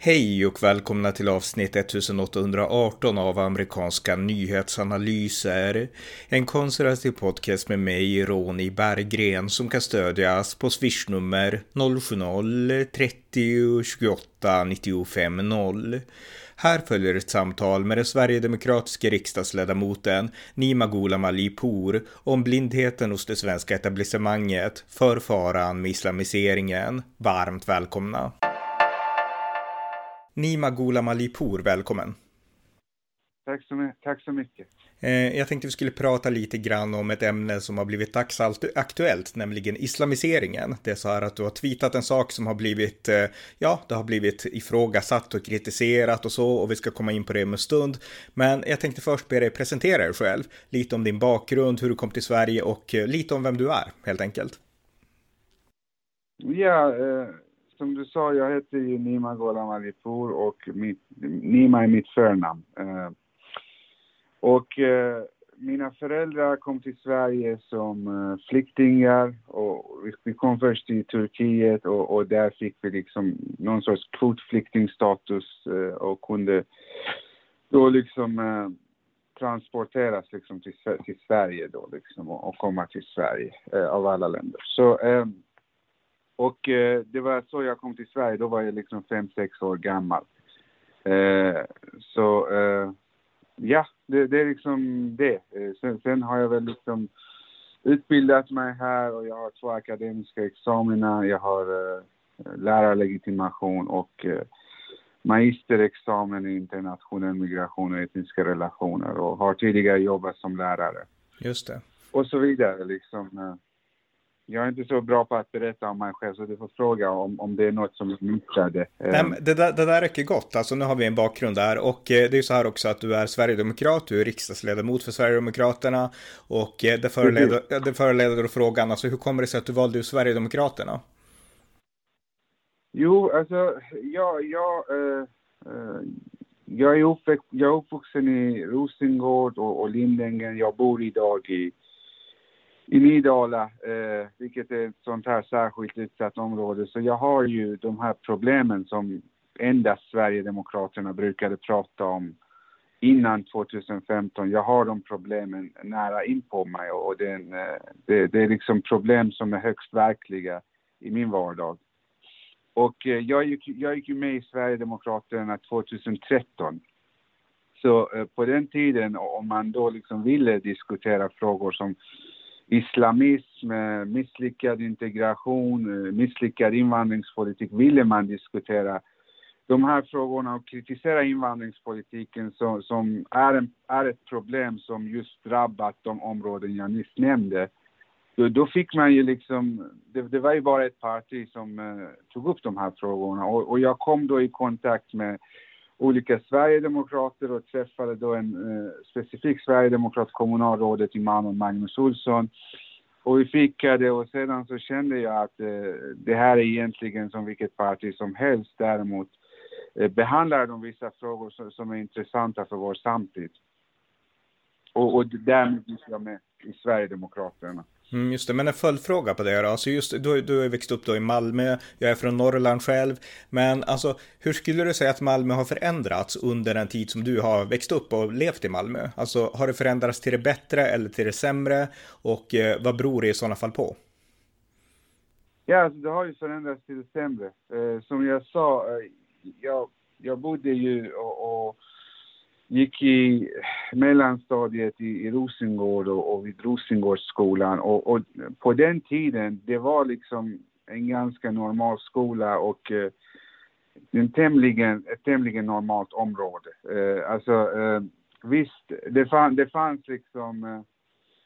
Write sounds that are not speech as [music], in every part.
Hej och välkomna till avsnitt 1818 av amerikanska nyhetsanalyser. En konservativ podcast med mig, Ronny Berggren, som kan stödjas på swishnummer 070-30 28 95 0. Här följer ett samtal med den sverigedemokratiska riksdagsledamoten Nima Gholam Ali Pour om blindheten hos det svenska etablissemanget för faran med islamiseringen. Varmt välkomna! Nima Gholam Ali Pour, välkommen! Tack så, tack så mycket. Eh, jag tänkte vi skulle prata lite grann om ett ämne som har blivit dagsaktuellt, nämligen islamiseringen. Det är så här att du har tweetat en sak som har blivit, eh, ja, det har blivit ifrågasatt och kritiserat och så, och vi ska komma in på det om en stund. Men jag tänkte först be dig presentera dig själv, lite om din bakgrund, hur du kom till Sverige och eh, lite om vem du är, helt enkelt. Ja, eh som du sa, jag heter ju Nima Gholam Alipour och mitt, Nima är mitt förnamn. Eh, och eh, mina föräldrar kom till Sverige som eh, flyktingar och vi, kom först till Turkiet och, och, där fick vi liksom någon sorts kvotflyktingstatus eh, och kunde då liksom eh, transporteras liksom till, till Sverige då liksom och, och komma till Sverige eh, av alla länder. Så eh, och eh, det var så jag kom till Sverige, då var jag liksom fem sex år gammal. Eh, så eh, ja, det, det, är liksom det. Eh, sen, sen, har jag väl liksom utbildat mig här och jag har två akademiska examina. Jag har eh, lärarlegitimation och eh, magisterexamen i internationell migration och etniska relationer och har tidigare jobbat som lärare. Just det. Och så vidare liksom. Eh, jag är inte så bra på att berätta om mig själv, så du får fråga om, om det är något som missade. Nej, det, där, det där räcker gott. Alltså, nu har vi en bakgrund där. Och eh, det är ju så här också att du är Sverigedemokrat, du är riksdagsledamot för Sverigedemokraterna. Och eh, det föranleder, det föranleder frågan, alltså hur kommer det sig att du valde Sverigedemokraterna? Jo, alltså, jag, jag, uh, uh, jag, är, uppväxt, jag är uppvuxen i Rosengård och, och Lindängen. Jag bor idag i i Nydala, eh, vilket är ett sånt här särskilt utsatt område. Så jag har ju de här problemen som endast Sverigedemokraterna brukade prata om innan 2015. Jag har de problemen nära in på mig och det är, en, eh, det, det är liksom problem som är högst verkliga i min vardag. Och eh, jag gick, jag gick ju med i Sverigedemokraterna 2013. Så eh, på den tiden, om man då liksom ville diskutera frågor som islamism, eh, misslyckad integration, eh, misslyckad invandringspolitik ville man diskutera de här frågorna och kritisera invandringspolitiken som, som är, en, är ett problem som just drabbat de områden jag nyss nämnde. Då, då fick man ju liksom, det, det, var ju bara ett parti som eh, tog upp de här frågorna och, och jag kom då i kontakt med olika sverigedemokrater och träffade då en eh, specifik sverigedemokrat, kommunalrådet i Malmö, Magnus Olsson. Och vi fikade och sedan så kände jag att eh, det här är egentligen som vilket parti som helst. Däremot eh, behandlar de vissa frågor som, som, är intressanta för vår samtid. Och, och därmed gick jag med i Sverigedemokraterna. Mm, just det, men en följdfråga på det då. Alltså just, du, du har växt upp då i Malmö, jag är från Norrland själv. Men alltså, hur skulle du säga att Malmö har förändrats under den tid som du har växt upp och levt i Malmö? Alltså, har det förändrats till det bättre eller till det sämre? Och eh, vad beror det i sådana fall på? Ja, alltså, det har ju förändrats till det sämre. Eh, som jag sa, eh, jag, jag bodde ju och, och gick i eh, mellanstadiet i, i Rosengård och, och vid Rosengårdsskolan och, och, på den tiden det var liksom en ganska normal skola och eh, en tämligen, ett tämligen normalt område. Eh, alltså eh, visst, det, fann, det fanns liksom eh,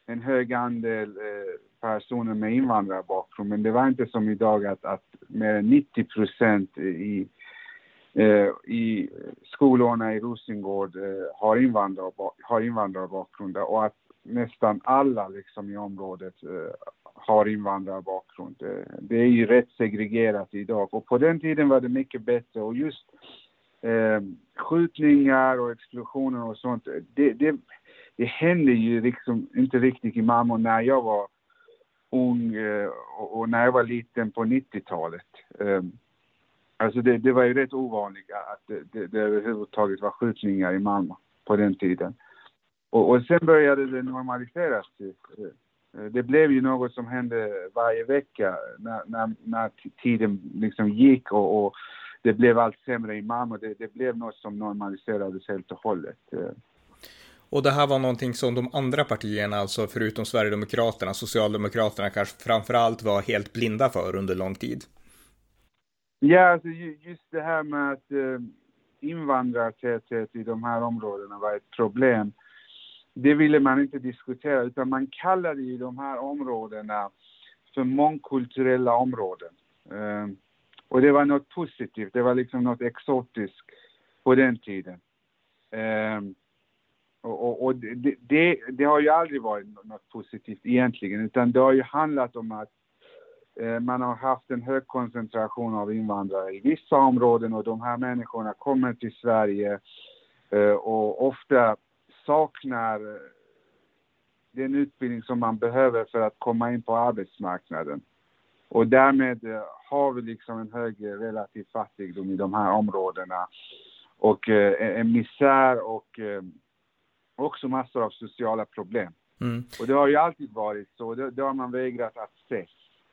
en hög andel eh, personer med invandrarbakgrund men det var inte som idag att, att mer än 90 procent i Eh, i skolorna i Rosengård eh, har, invandrar, har invandrarbakgrund och att nästan alla liksom i området eh, har invandrarbakgrund. Eh, det är ju rätt segregerat idag och på den tiden var det mycket bättre och just eh, skjutningar och explosioner och sånt, eh, det, det, det hände ju liksom inte riktigt i Malmö när jag var ung eh, och när jag var liten på 90-talet. Alltså det, det var ju rätt ovanligt att det, det, det överhuvudtaget var skjutningar i Malmö på den tiden. Och, och sen började det normaliseras. Typ. Eh, det blev ju något som hände varje vecka när, när, när tiden liksom gick och, och, det blev allt sämre i Malmö. Det, det blev något som normaliserades helt och hållet. Och det här var någonting som de andra partierna, alltså förutom Sverigedemokraterna, Socialdemokraterna kanske framför allt var helt blinda för under lång tid. Ja, alltså just det här med att eh, invandrartäthet i de här områdena var ett problem. Det ville man inte diskutera, utan man kallade ju de här områdena för mångkulturella områden. Eh, och det var något positivt, det var liksom något exotiskt på den tiden. Eh, och, och, och det, det, det, har ju aldrig varit något positivt egentligen, utan det har ju handlat om att man har haft en hög koncentration av invandrare i vissa områden och de här människorna kommer till Sverige eh, och ofta saknar den utbildning som man behöver för att komma in på arbetsmarknaden. Och därmed eh, har vi liksom en hög relativ fattigdom i de här områdena och en misär och också massor av sociala problem. Mm. Och det har ju alltid varit så, det, det har man vägrat att se.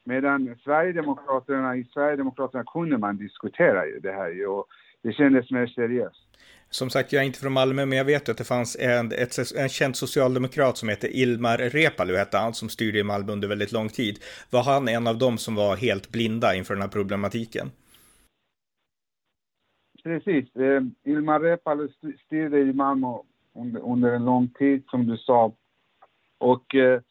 Medan Sverigedemokraterna, i Sverigedemokraterna kunde man diskutera ju det här och det kändes mer seriöst. Som sagt, jag är inte från Malmö, men jag vet att det fanns en, ett, en känd socialdemokrat som heter Ilmar Reepalu, hette han, som styrde i Malmö under väldigt lång tid. Var han en av dem som var helt blinda inför den här problematiken? Precis. Eh, Ilmar Reepalu styrde i Malmö under, under en lång tid, som du sa. Och eh,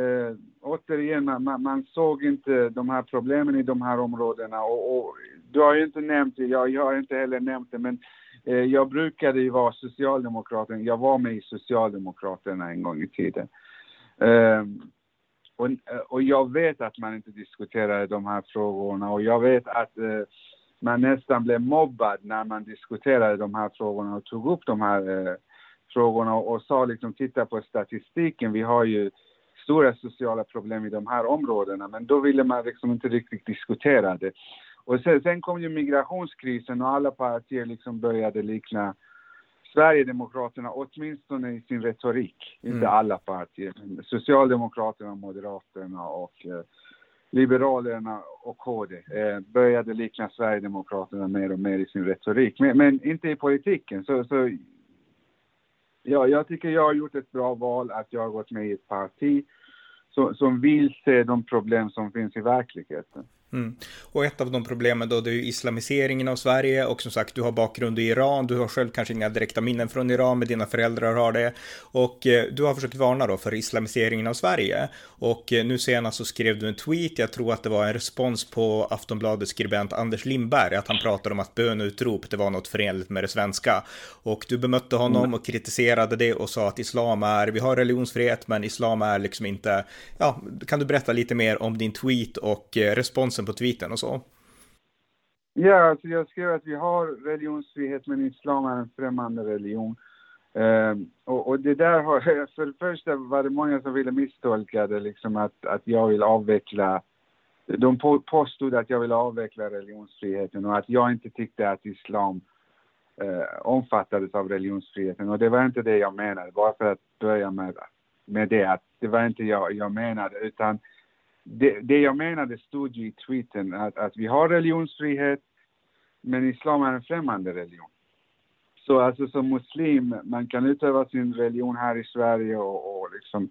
eh, återigen, man, man, såg inte de här problemen i de här områdena. Och, och du har ju inte nämnt det, jag, jag har inte heller nämnt det, men eh, jag brukade ju vara socialdemokrat. Jag var med i Socialdemokraterna en gång i tiden. Eh, och, och jag vet att man inte diskuterade de här frågorna och jag vet att eh, man nästan blev mobbad när man diskuterade de här frågorna och tog upp de här eh, frågorna och, och sa liksom titta på statistiken, vi har ju stora sociala problem i de här områdena, men då ville man liksom inte riktigt diskutera det. Och sen, sen kom ju migrationskrisen och alla partier liksom började likna Sverigedemokraterna, åtminstone i sin retorik. Mm. Inte alla partier. Socialdemokraterna, Moderaterna och eh, Liberalerna och KD eh, började likna Sverigedemokraterna mer och mer i sin retorik. Men, men inte i politiken. Så, så ja, jag tycker jag har gjort ett bra val att jag har gått med i ett parti som, som vill se de problem som finns i verkligheten. Mm. Och ett av de problemen då det är ju islamiseringen av Sverige och som sagt du har bakgrund i Iran, du har själv kanske inga direkta minnen från Iran men dina föräldrar har det. Och eh, du har försökt varna då för islamiseringen av Sverige. Och eh, nu senast så skrev du en tweet, jag tror att det var en respons på Aftonbladets skribent Anders Lindberg att han pratade om att bönutrop det var något förenligt med det svenska. Och du bemötte honom mm. och kritiserade det och sa att islam är, vi har religionsfrihet men islam är liksom inte, ja, kan du berätta lite mer om din tweet och eh, responsen på tweeten och så? Ja, alltså jag skrev att vi har religionsfrihet men islam är en främmande religion. Um, och, och, det där har, [laughs] för det första var det många som ville misstolka det liksom att, att jag vill avveckla de påstod att jag vill avveckla religionsfriheten och att jag inte tyckte att islam uh, omfattades av religionsfriheten. Och det var inte det jag menade, bara för att börja med, med det, att det var inte jag, jag menade, utan det, det jag menade stod ju i tweeten, att, att vi har religionsfrihet, men islam är en främmande religion. Så alltså som muslim, man kan utöva sin religion här i Sverige och, och liksom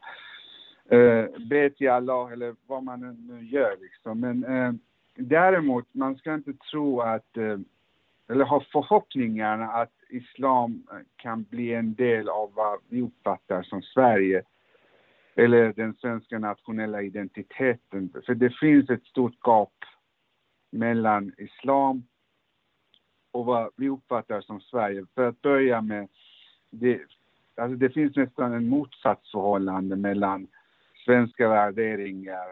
eh, be till Allah eller vad man nu gör liksom. Men eh, däremot, man ska inte tro att, eh, eller ha förhoppningarna att islam kan bli en del av vad vi uppfattar som Sverige eller den svenska nationella identiteten. För det finns ett stort gap mellan islam och vad vi uppfattar som Sverige. För att börja med, det, alltså det finns nästan en motsatsförhållande mellan svenska värderingar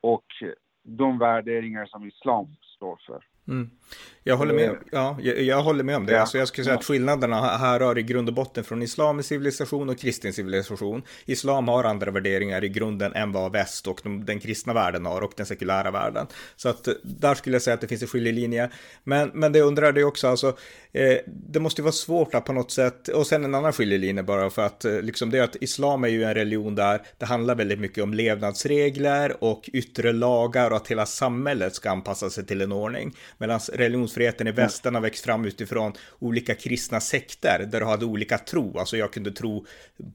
och de värderingar som islam står för. Mm. Jag håller med, ja, jag, jag håller med om det. Ja. Alltså jag skulle säga att skillnaderna här har i grund och botten från islamisk civilisation och kristen civilisation. Islam har andra värderingar i grunden än vad väst och de, den kristna världen har och den sekulära världen. Så att där skulle jag säga att det finns en skiljelinje. Men, men det undrar det också, alltså, eh, det måste vara svårt att på något sätt, och sen en annan skiljelinje bara för att eh, liksom det är att islam är ju en religion där det handlar väldigt mycket om levnadsregler och yttre lagar och att hela samhället ska anpassa sig till en ordning. Medan religionsfriheten i västern har växt fram utifrån olika kristna sekter där du hade olika tro. Alltså jag kunde tro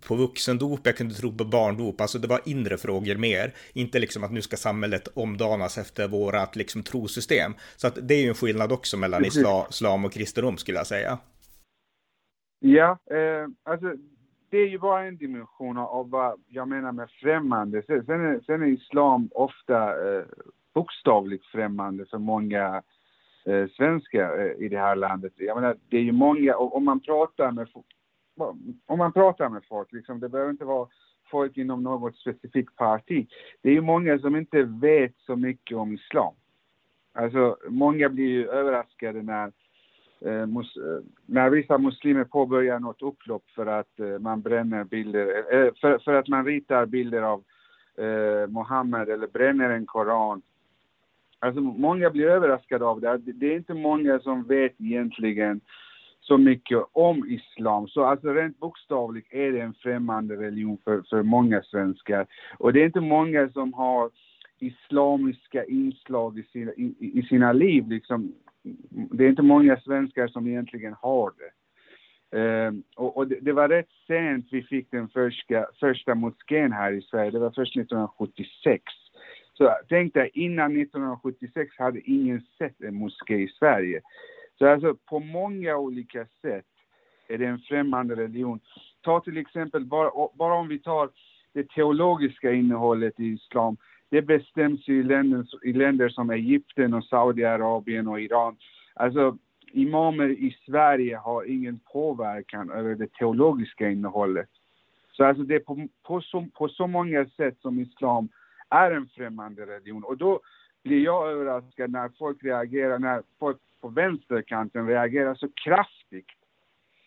på vuxendop, jag kunde tro på barndop. Alltså det var inre frågor mer. Inte liksom att nu ska samhället omdanas efter vårat liksom trosystem. Så att det är ju en skillnad också mellan islam och kristendom skulle jag säga. Ja, eh, alltså det är ju bara en dimension av vad jag menar med främmande. Sen är, sen är islam ofta eh, bokstavligt främmande för många eh, svenskar eh, i det här landet. Jag menar, det är ju många, om man pratar med, om man pratar med folk, liksom, det behöver inte vara folk inom något specifikt parti. Det är ju många som inte vet så mycket om islam. Alltså, många blir ju överraskade när, eh, mus, eh, när vissa muslimer påbörjar något upplopp för att eh, man bränner bilder, eh, eh för, för, att man ritar bilder av eh, Mohammed eller bränner en koran Alltså många blir överraskade av det. Det är inte många som vet egentligen så mycket om islam. Så alltså rent bokstavligt är det en främmande religion för, för många svenskar. Och det är inte många som har islamiska inslag i sina, i, i sina liv. Liksom. Det är inte många svenskar som egentligen har det. Um, och, och det, det, var rätt sent vi fick den första, första moskén här i Sverige. Det var först 1976. Så tänk dig, innan 1976 hade ingen sett en moské i Sverige. Så alltså på många olika sätt är det en främmande religion. Ta till exempel, bara, bara om vi tar det teologiska innehållet i islam. Det bestäms i länder, i länder som Egypten och Saudiarabien och Iran. Alltså imamer i Sverige har ingen påverkan över det teologiska innehållet. Så alltså det är på, på, så, på så många sätt som islam är en främmande religion. Och då blir jag överraskad när folk reagerar, när folk på vänsterkanten reagerar så kraftigt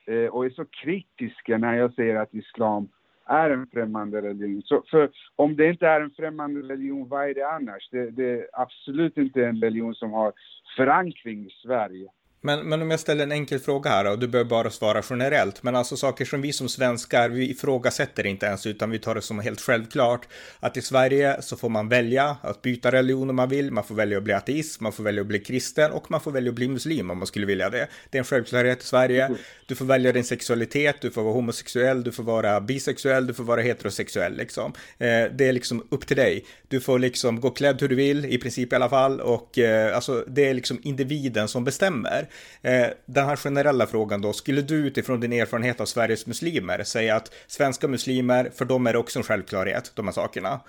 eh, och är så kritiska när jag säger att islam är en främmande religion. Så för om det inte är en främmande religion, vad är det annars? Det, det är absolut inte en religion som har förankring i Sverige. Men, men om jag ställer en enkel fråga här och du behöver bara svara generellt. Men alltså saker som vi som svenskar, vi ifrågasätter inte ens utan vi tar det som helt självklart. Att i Sverige så får man välja att byta religion om man vill. Man får välja att bli ateist, man får välja att bli kristen och man får välja att bli muslim om man skulle vilja det. Det är en självklarhet i Sverige. Du får välja din sexualitet, du får vara homosexuell, du får vara bisexuell, du får vara heterosexuell liksom. Eh, det är liksom upp till dig. Du får liksom gå klädd hur du vill, i princip i alla fall. Och eh, alltså det är liksom individen som bestämmer. Eh, den här generella frågan då, skulle du utifrån din erfarenhet av Sveriges muslimer säga att svenska muslimer, för dem är det också en självklarhet, de här sakerna?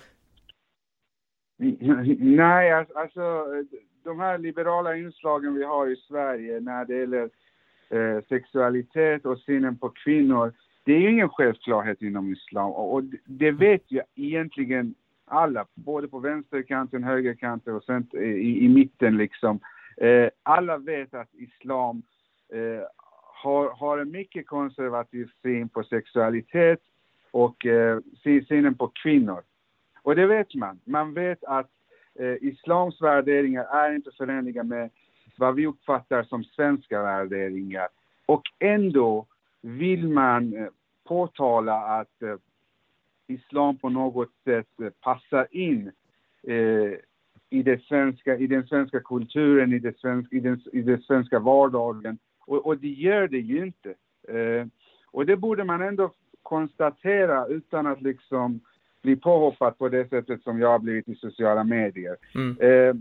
[laughs] Nej, alltså, alltså de här liberala inslagen vi har i Sverige när det gäller eh, sexualitet och synen på kvinnor, det är ju ingen självklarhet inom islam och det vet ju egentligen alla, både på vänsterkanten, högerkanten och sen i, i mitten liksom. Eh, alla vet att islam eh, har, har en mycket konservativ syn på sexualitet och eh, synen på kvinnor. Och det vet man. Man vet att eh, islams värderingar är inte förenliga med vad vi uppfattar som svenska värderingar. Och ändå vill man eh, påtala att eh, islam på något sätt eh, passar in eh, i, det svenska, i den svenska kulturen, i, det svenska, i, den, i den svenska vardagen. Och, och det gör det ju inte. Eh, och det borde man ändå konstatera utan att liksom bli påhoppad på det sättet som jag har blivit i sociala medier. Mm. Eh,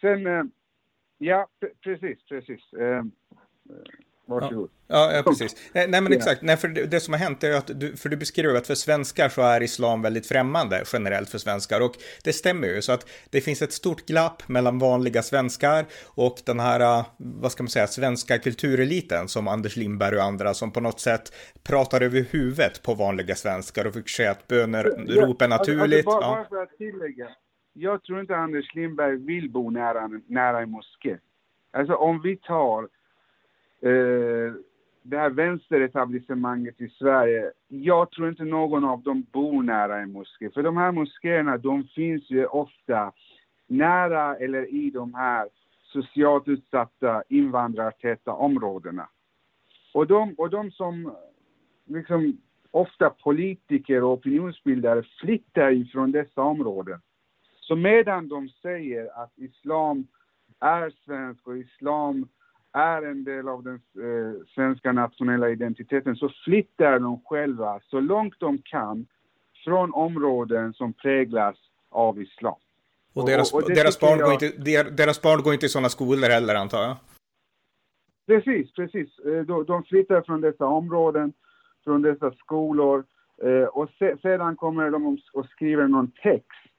sen, eh, ja, precis, precis. Eh, Varsågod. Ja, ja precis. Nej, nej men exakt. Nej, för det, det, som har hänt är att du, för du beskriver att för svenskar så är islam väldigt främmande generellt för svenskar och det stämmer ju så att det finns ett stort glapp mellan vanliga svenskar och den här, vad ska man säga, svenska kultureliten som Anders Lindberg och andra som på något sätt pratar över huvudet på vanliga svenskar och försöker säga att bönerop är naturligt. Alltså, bara, bara för att tillägga. Jag tror inte Anders Lindberg vill bo nära, nära en moské. Alltså om vi tar eh, det här vänsteretablissemanget i Sverige, jag tror inte någon av dem bor nära en moské. För de här moskéerna, de finns ju ofta nära eller i de här socialt utsatta invandrartäta områdena. Och de, och de som liksom ofta politiker och opinionsbildare flyttar ifrån dessa områden. Så medan de säger att islam är svensk och islam är en del av den eh, svenska nationella identiteten så flyttar de själva så långt de kan från områden som präglas av islam. Och deras, och, och deras, barn jag... går inte, deras barn går inte i sådana skolor heller antar jag? Precis, precis. Eh, de, de flyttar från dessa områden, från dessa skolor eh, och se, sedan kommer de och skriver någon text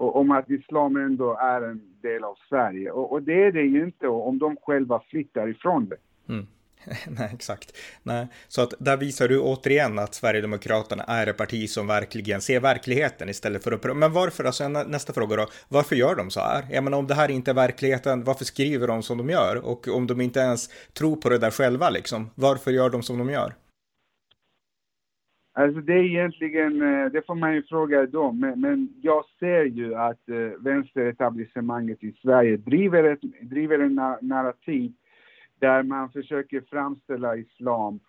om att islam ändå är en del av Sverige. Och, och det är det ju inte om de själva flyttar ifrån det. Mm. [laughs] Nej, exakt. Nej. Så att där visar du återigen att Sverigedemokraterna är ett parti som verkligen ser verkligheten istället för att... Men varför, alltså nästa fråga då, varför gör de så här? Jag menar om det här inte är verkligheten, varför skriver de som de gör? Och om de inte ens tror på det där själva liksom, varför gör de som de gör? Alltså det är egentligen, eh, det får man ju fråga dem, men, men jag ser ju att eh, vänsteretablissemanget i Sverige driver, ett, driver en narrativ där man försöker framställa islam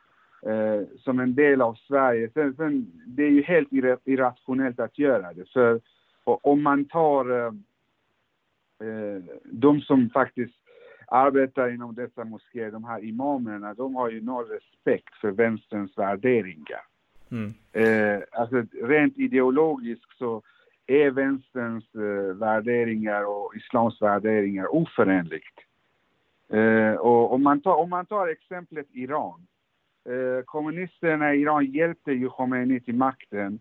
eh, som en del av Sverige. Sen, sen, det är ju helt irrationellt att göra det. För om man tar eh, eh, de som faktiskt arbetar inom dessa moskéer, de här imamerna, de har ju noll respekt för vänsterns värderingar. Mm. Eh, alltså rent ideologiskt så är vänsterns eh, värderingar och islams värderingar oförenligt. Eh, och om man, tar, om man tar exemplet Iran. Eh, kommunisterna i Iran hjälpte ju Khomeini till makten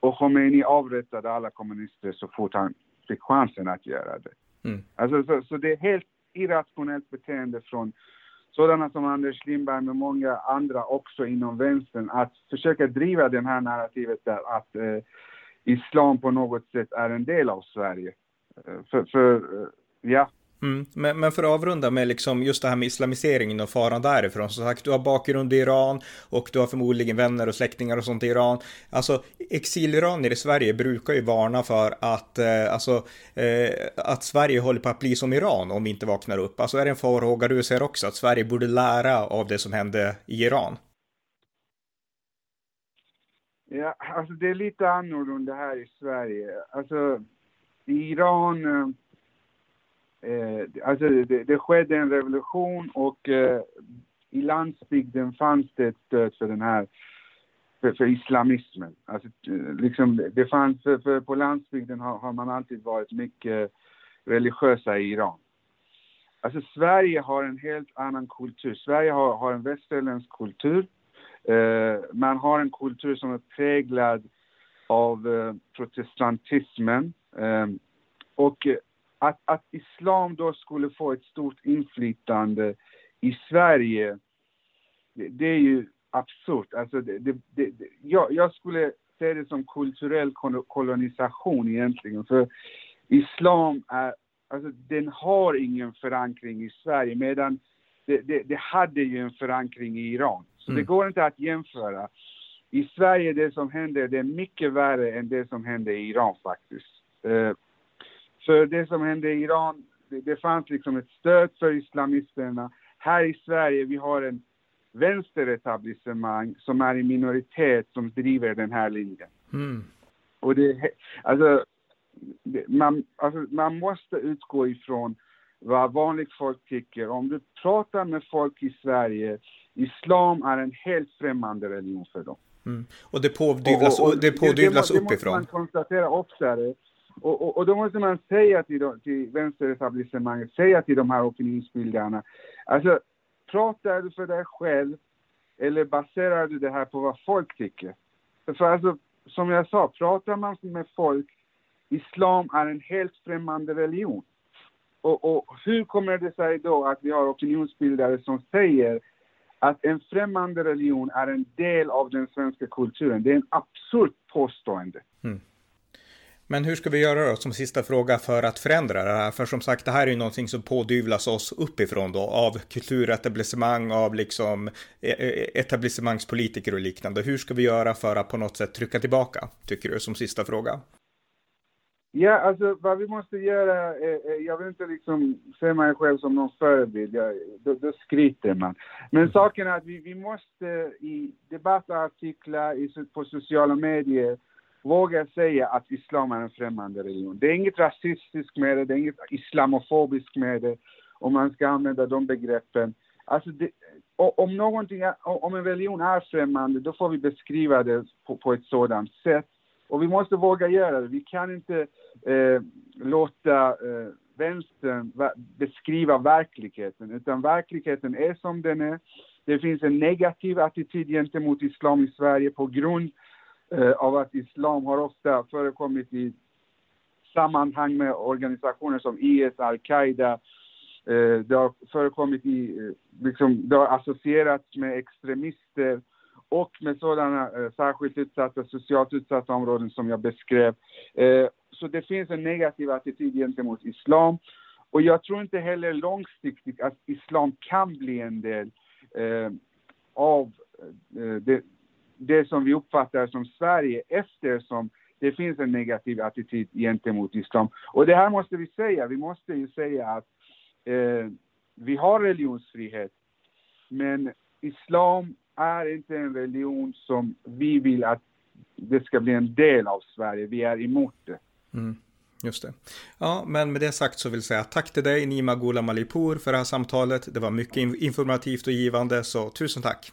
och Khomeini avrättade alla kommunister så fort han fick chansen att göra det. Mm. Alltså, så, så, det är helt irrationellt beteende från sådana som Anders Lindberg med många andra också inom vänstern att försöka driva det här narrativet där att eh, islam på något sätt är en del av Sverige. Eh, för, för eh, ja, Mm. Men, men, för att avrunda med liksom just det här med islamiseringen och faran därifrån. Som sagt, du har bakgrund i Iran och du har förmodligen vänner och släktingar och sånt i Iran. Alltså exiliranier i Sverige brukar ju varna för att, eh, alltså, eh, att Sverige håller på att bli som Iran om vi inte vaknar upp. Alltså är det en farhåga du ser också att Sverige borde lära av det som hände i Iran? Ja, alltså det är lite annorlunda här i Sverige. Alltså i Iran eh, eh, alltså det, det, skedde en revolution och eh, i landsbygden fanns det ett stöd för den här för, för islamismen. Alltså, eh, liksom, det fanns, för, för på landsbygden har, har, man alltid varit mycket religiösa i Iran. Alltså Sverige har en helt annan kultur. Sverige har, har en västerländsk kultur. Eh, man har en kultur som är präglad av eh, protestantismen. Eh, och eh, att, att islam då skulle få ett stort inflytande i Sverige, det, det är ju absurt. Alltså det, det, det, jag, jag skulle se det som kulturell kolonisation egentligen. För islam är, alltså den har ingen förankring i Sverige medan det, det, det hade ju en förankring i Iran. Så mm. det går inte att jämföra. I Sverige, det som händer, det är mycket värre än det som hände i Iran faktiskt. Uh, för det som hände i Iran, det, det fanns liksom ett stöd för islamisterna. Här i Sverige, vi har en vänsteretablissemang som är i minoritet som driver den här linjen. Mm. Och det, alltså, det, man, alltså, man måste utgå ifrån vad vanligt folk tycker. Om du pratar med folk i Sverige, islam är en helt främmande religion för dem. Mm. Och det pådyvlas, och, och, det pådyvlas det, det, uppifrån. Det måste man konstatera oftare. Och, och, och, då måste man säga till, till vänsteretablissemanget, säga till de här opinionsbildarna, alltså pratar du för dig själv eller baserar du det här på vad folk tycker? För alltså, som jag sa, pratar man med folk, islam är en helt främmande religion. Och, och hur kommer det sig då att vi har opinionsbildare som säger att en främmande religion är en del av den svenska kulturen? Det är en absurd påstående. Mm. Men hur ska vi göra då som sista fråga för att förändra det här? För som sagt, det här är ju någonting som pådyvlas oss uppifrån då av kulturetablissemang, av liksom e, e, etablissemangspolitiker och liknande. Hur ska vi göra för att på något sätt trycka tillbaka, tycker du, som sista fråga? Ja, alltså vad vi måste göra, eh, jag vill inte liksom se mig själv som någon förebild, jag, då, då skryter man. Men mm. saken är att vi, vi måste i debattartiklar, på sociala medier, våga säga att islam är en främmande religion. Det är inget rasistiskt med det, det är inget islamofobiskt med det, om man ska använda de begreppen. Alltså det, om, någonting om en religion är främmande, då får vi beskriva det på, på ett sådant sätt. Och vi måste våga göra det. Vi kan inte eh, låta eh, vänstern beskriva verkligheten, utan verkligheten är som den är. Det finns en negativ attityd gentemot islam i Sverige på grund eh, av att islam har ofta förekommit i sammanhang med organisationer som IS, Al-Qaida. Eh, det har förekommit i, eh, liksom, det har associerats med extremister och med sådana eh, särskilt utsatta, socialt utsatta områden som jag beskrev. Eh, så det finns en negativ attityd gentemot islam. Och jag tror inte heller långsiktigt att islam kan bli en del eh, av eh, det, det som vi uppfattar som Sverige eftersom det finns en negativ attityd gentemot islam. Och det här måste vi säga, vi måste ju säga att eh, vi har religionsfrihet, men islam är inte en religion som vi vill att det ska bli en del av Sverige. Vi är emot det. Mm, just det. Ja, men med det sagt så vill jag säga tack till dig Nima Gula Malipur för det här samtalet. Det var mycket informativt och givande, så tusen tack.